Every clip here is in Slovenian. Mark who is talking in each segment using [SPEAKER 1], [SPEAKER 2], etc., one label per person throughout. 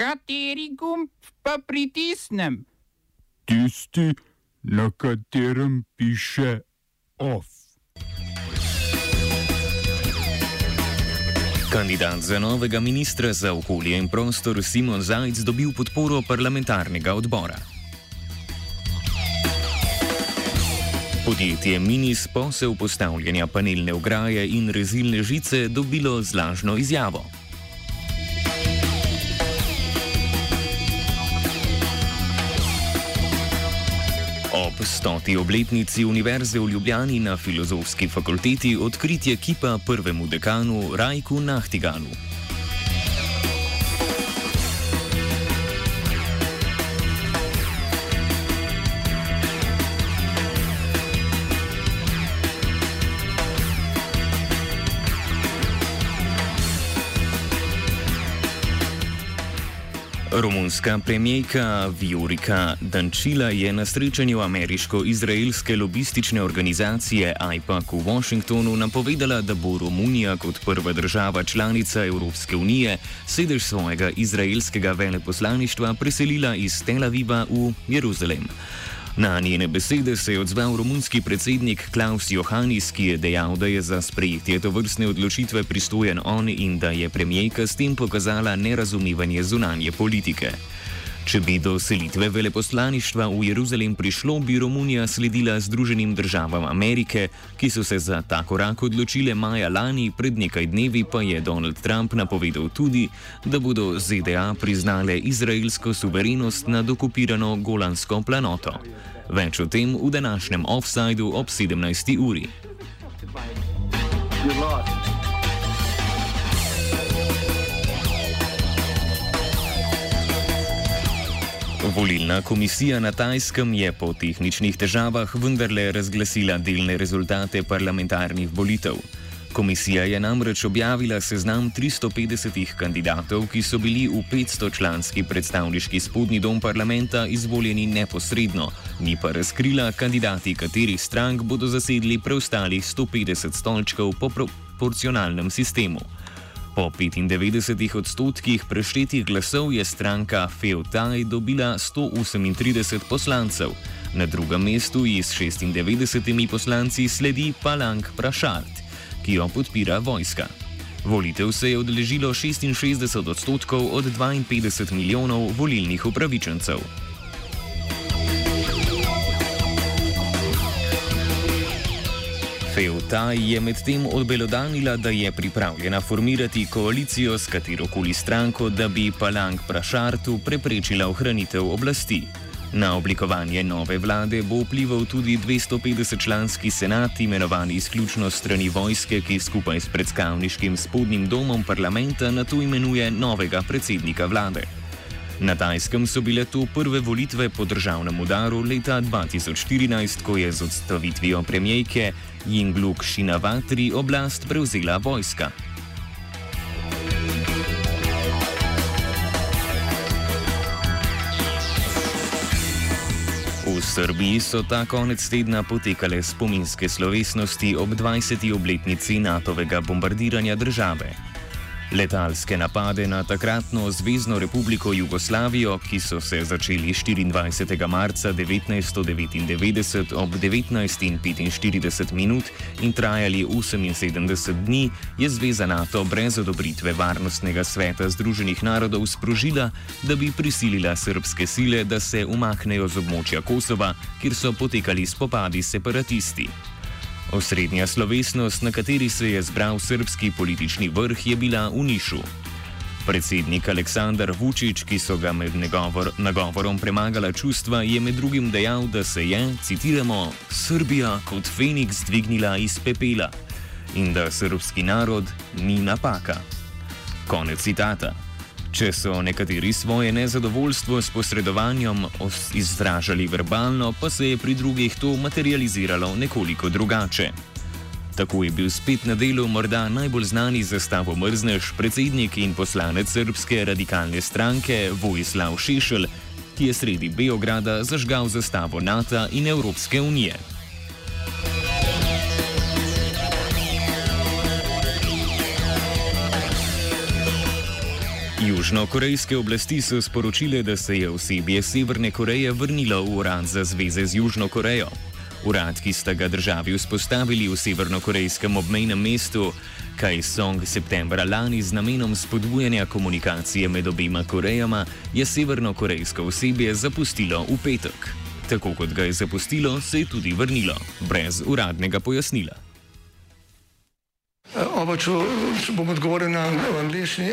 [SPEAKER 1] Kateri gumb pa pritisnem?
[SPEAKER 2] Tisti, na katerem piše OF.
[SPEAKER 3] Kandidat za novega ministra za okolje in prostor Simon Zajc dobil podporo parlamentarnega odbora. Podjetje Minis posel postavljanja panelne ograje in rezilne žice dobilo z lažno izjavo. Ob stoti obletnici Univerze v Ljubljani na Filozofski fakulteti odkritje kipa prvemu dekanu Rajku Nahtigalu. Romunska premijejka Viorika Dančila je na srečanju ameriško-izraelske lobistične organizacije AIPAC v Washingtonu napovedala, da bo Romunija kot prva država članica Evropske unije sedež svojega izraelskega veleposlaništva preselila iz Tel Aviva v Jeruzalem. Na njene besede se je odzval romunski predsednik Klaus Johannis, ki je dejal, da je za sprejetje to vrstne odločitve pristojen on in da je premijejka s tem pokazala nerazumevanje zunanje politike. Če bi do selitve veleposlaništva v Jeruzalem prišlo, bi Romunija sledila Združenim državam Amerike, ki so se za ta korak odločile maja lani, pred nekaj dnevi pa je Donald Trump napovedal tudi, da bodo ZDA priznale izraelsko suverenost nad okupirano Golansko planoto. Več o tem v današnjem offsajdu ob 17. uri. You're lost. Volilna komisija na Tajskem je po tehničnih težavah vendarle razglasila delne rezultate parlamentarnih volitev. Komisija je namreč objavila seznam 350 kandidatov, ki so bili v 500-članski predstavniški spodnji dom parlamenta izvoljeni neposredno, ni pa razkrila kandidati, katerih strank bodo zasedli preostalih 150 stolčkov po proporcionalnem sistemu. Po 95 odstotkih preštetih glasov je stranka Feutaj dobila 138 poslancev, na drugem mestu iz 96 poslanci sledi Palang Prašart, ki jo podpira vojska. Volitev se je odeležilo 66 odstotkov od 52 milijonov volilnih upravičencev. Feuta je medtem odbelodanila, da je pripravljena formirati koalicijo s katero koli stranko, da bi Palang Prašartu preprečila ohranitev oblasti. Na oblikovanje nove vlade bo vplival tudi 250-članski senat, imenovan izključno strani vojske, ki skupaj s predstavniškim spodnjim domom parlamenta na to imenuje novega predsednika vlade. Na Tajskem so bile to prve volitve po državnem udaru leta 2014, ko je z odstavitvijo premijejke Jingluk Šinavatri oblast prevzela vojska. V Srbiji so ta konec tedna potekale spominske slovesnosti ob 20. obletnici NATO-vega bombardiranja države. Letalske napade na takratno Zvezdno republiko Jugoslavijo, ki so se začeli 24. marca 1999 ob 19.45 minut in trajali 78 dni, je Zveza NATO brez odobritve Varnostnega sveta Združenih narodov sprožila, da bi prisilila srpske sile, da se umaknejo z območja Kosova, kjer so potekali spopadi separatisti. Osrednja slovesnost, na kateri se je zbral srpski politični vrh, je bila v Nišu. Predsednik Aleksandar Vučić, ki so ga med nagovor, nagovorom premagala čustva, je med drugim dejal, da se je, citiramo, Srbija kot Feniks dvignila iz pepela in da srpski narod ni napaka. Konec citata. Če so nekateri svoje nezadovoljstvo s posredovanjem izražali verbalno, pa se je pri drugih to materializiralo nekoliko drugače. Tako je bil spet na delu morda najbolj znani za stavo mrznež predsednik in poslanec srpske radikalne stranke Vojislav Šešelj, ki je sredi Beograda zažgal zastavo NATO in Evropske unije. Južnokorejske oblasti so sporočile, da se je osebje Severne Koreje vrnilo v urad za zveze z Južno Korejo. Urad, ki sta ga državi vzpostavili v severnokorejskem obmejnem mestu Kaesong septembra lani z namenom spodbujanja komunikacije med obima Korejama, je severnokorejsko osebje zapustilo v petek. Tako kot ga je zapustilo, se je tudi vrnilo, brez uradnega pojasnila.
[SPEAKER 4] Oba, če, če bom odgovoril na angliški.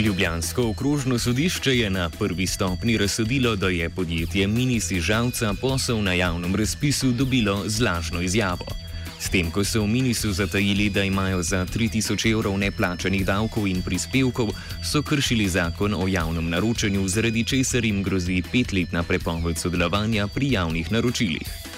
[SPEAKER 3] Ljubljansko okrožno sodišče je na prvi stopni razsodilo, da je podjetje Minisi Žalca posel na javnem razpisu dobilo z lažno izjavo. S tem, ko so v Minisu zatajili, da imajo za 3000 evrov neplačanih davkov in prispevkov, so kršili zakon o javnem naročanju, zaradi česar jim grozi petletna prepoved sodelovanja pri javnih naročilih.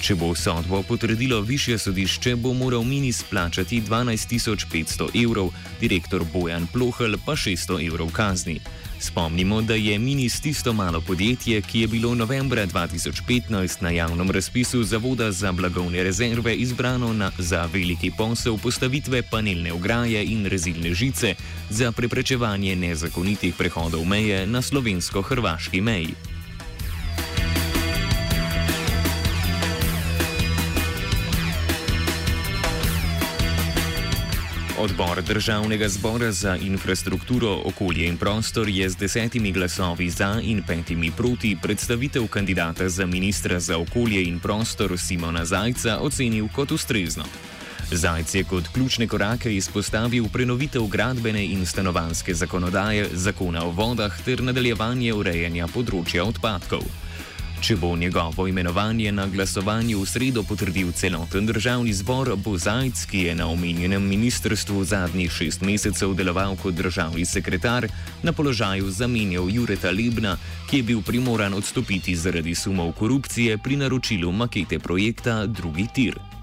[SPEAKER 3] Če bo sodbo potrdilo više sodišče, bo moral Minis plačati 12.500 evrov, direktor Bojan Plohl pa 600 evrov kazni. Spomnimo, da je Minis tisto malo podjetje, ki je bilo novembra 2015 na javnem razpisu Zavoda za blagovne rezerve izbrano na, za veliki posel postavitve panelne ograje in rezilne žice za preprečevanje nezakonitih prehodov meje na slovensko-hrvaški meji. Odbor Državnega zbora za infrastrukturo, okolje in prostor je z desetimi glasovi za in petimi proti predstavitev kandidata za ministra za okolje in prostor Simona Zajca ocenil kot ustrezno. Zajc je kot ključne korake izpostavil prenovitev gradbene in stanovanske zakonodaje, zakona o vodah ter nadaljevanje urejanja področja odpadkov. Če bo njegovo imenovanje na glasovanju v sredo potrdil celoten državni zbor, bo Zajc, ki je na omenjenem ministrstvu zadnjih šest mesecev deloval kot državni sekretar, na položaju zamenjal Jureta Lebna, ki je bil primoran odstopiti zaradi sumov korupcije pri naročilu makete projekta Drugi tir.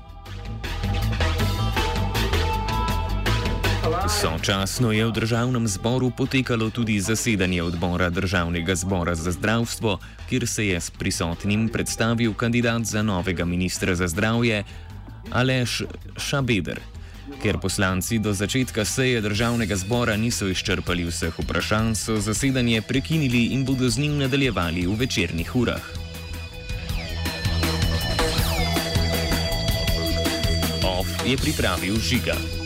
[SPEAKER 3] Sočasno je v državnem zboru potekalo tudi zasedanje odbora državnega zbora za zdravstvo, kjer se je s prisotnim predstavil kandidat za novega ministra za zdravje Aleš Šabeder. Ker poslanci do začetka seje državnega zbora niso izčrpali vseh vprašanj, so zasedanje prekinili in bodo z njim nadaljevali v večernih urah. OF je pripravil žiga.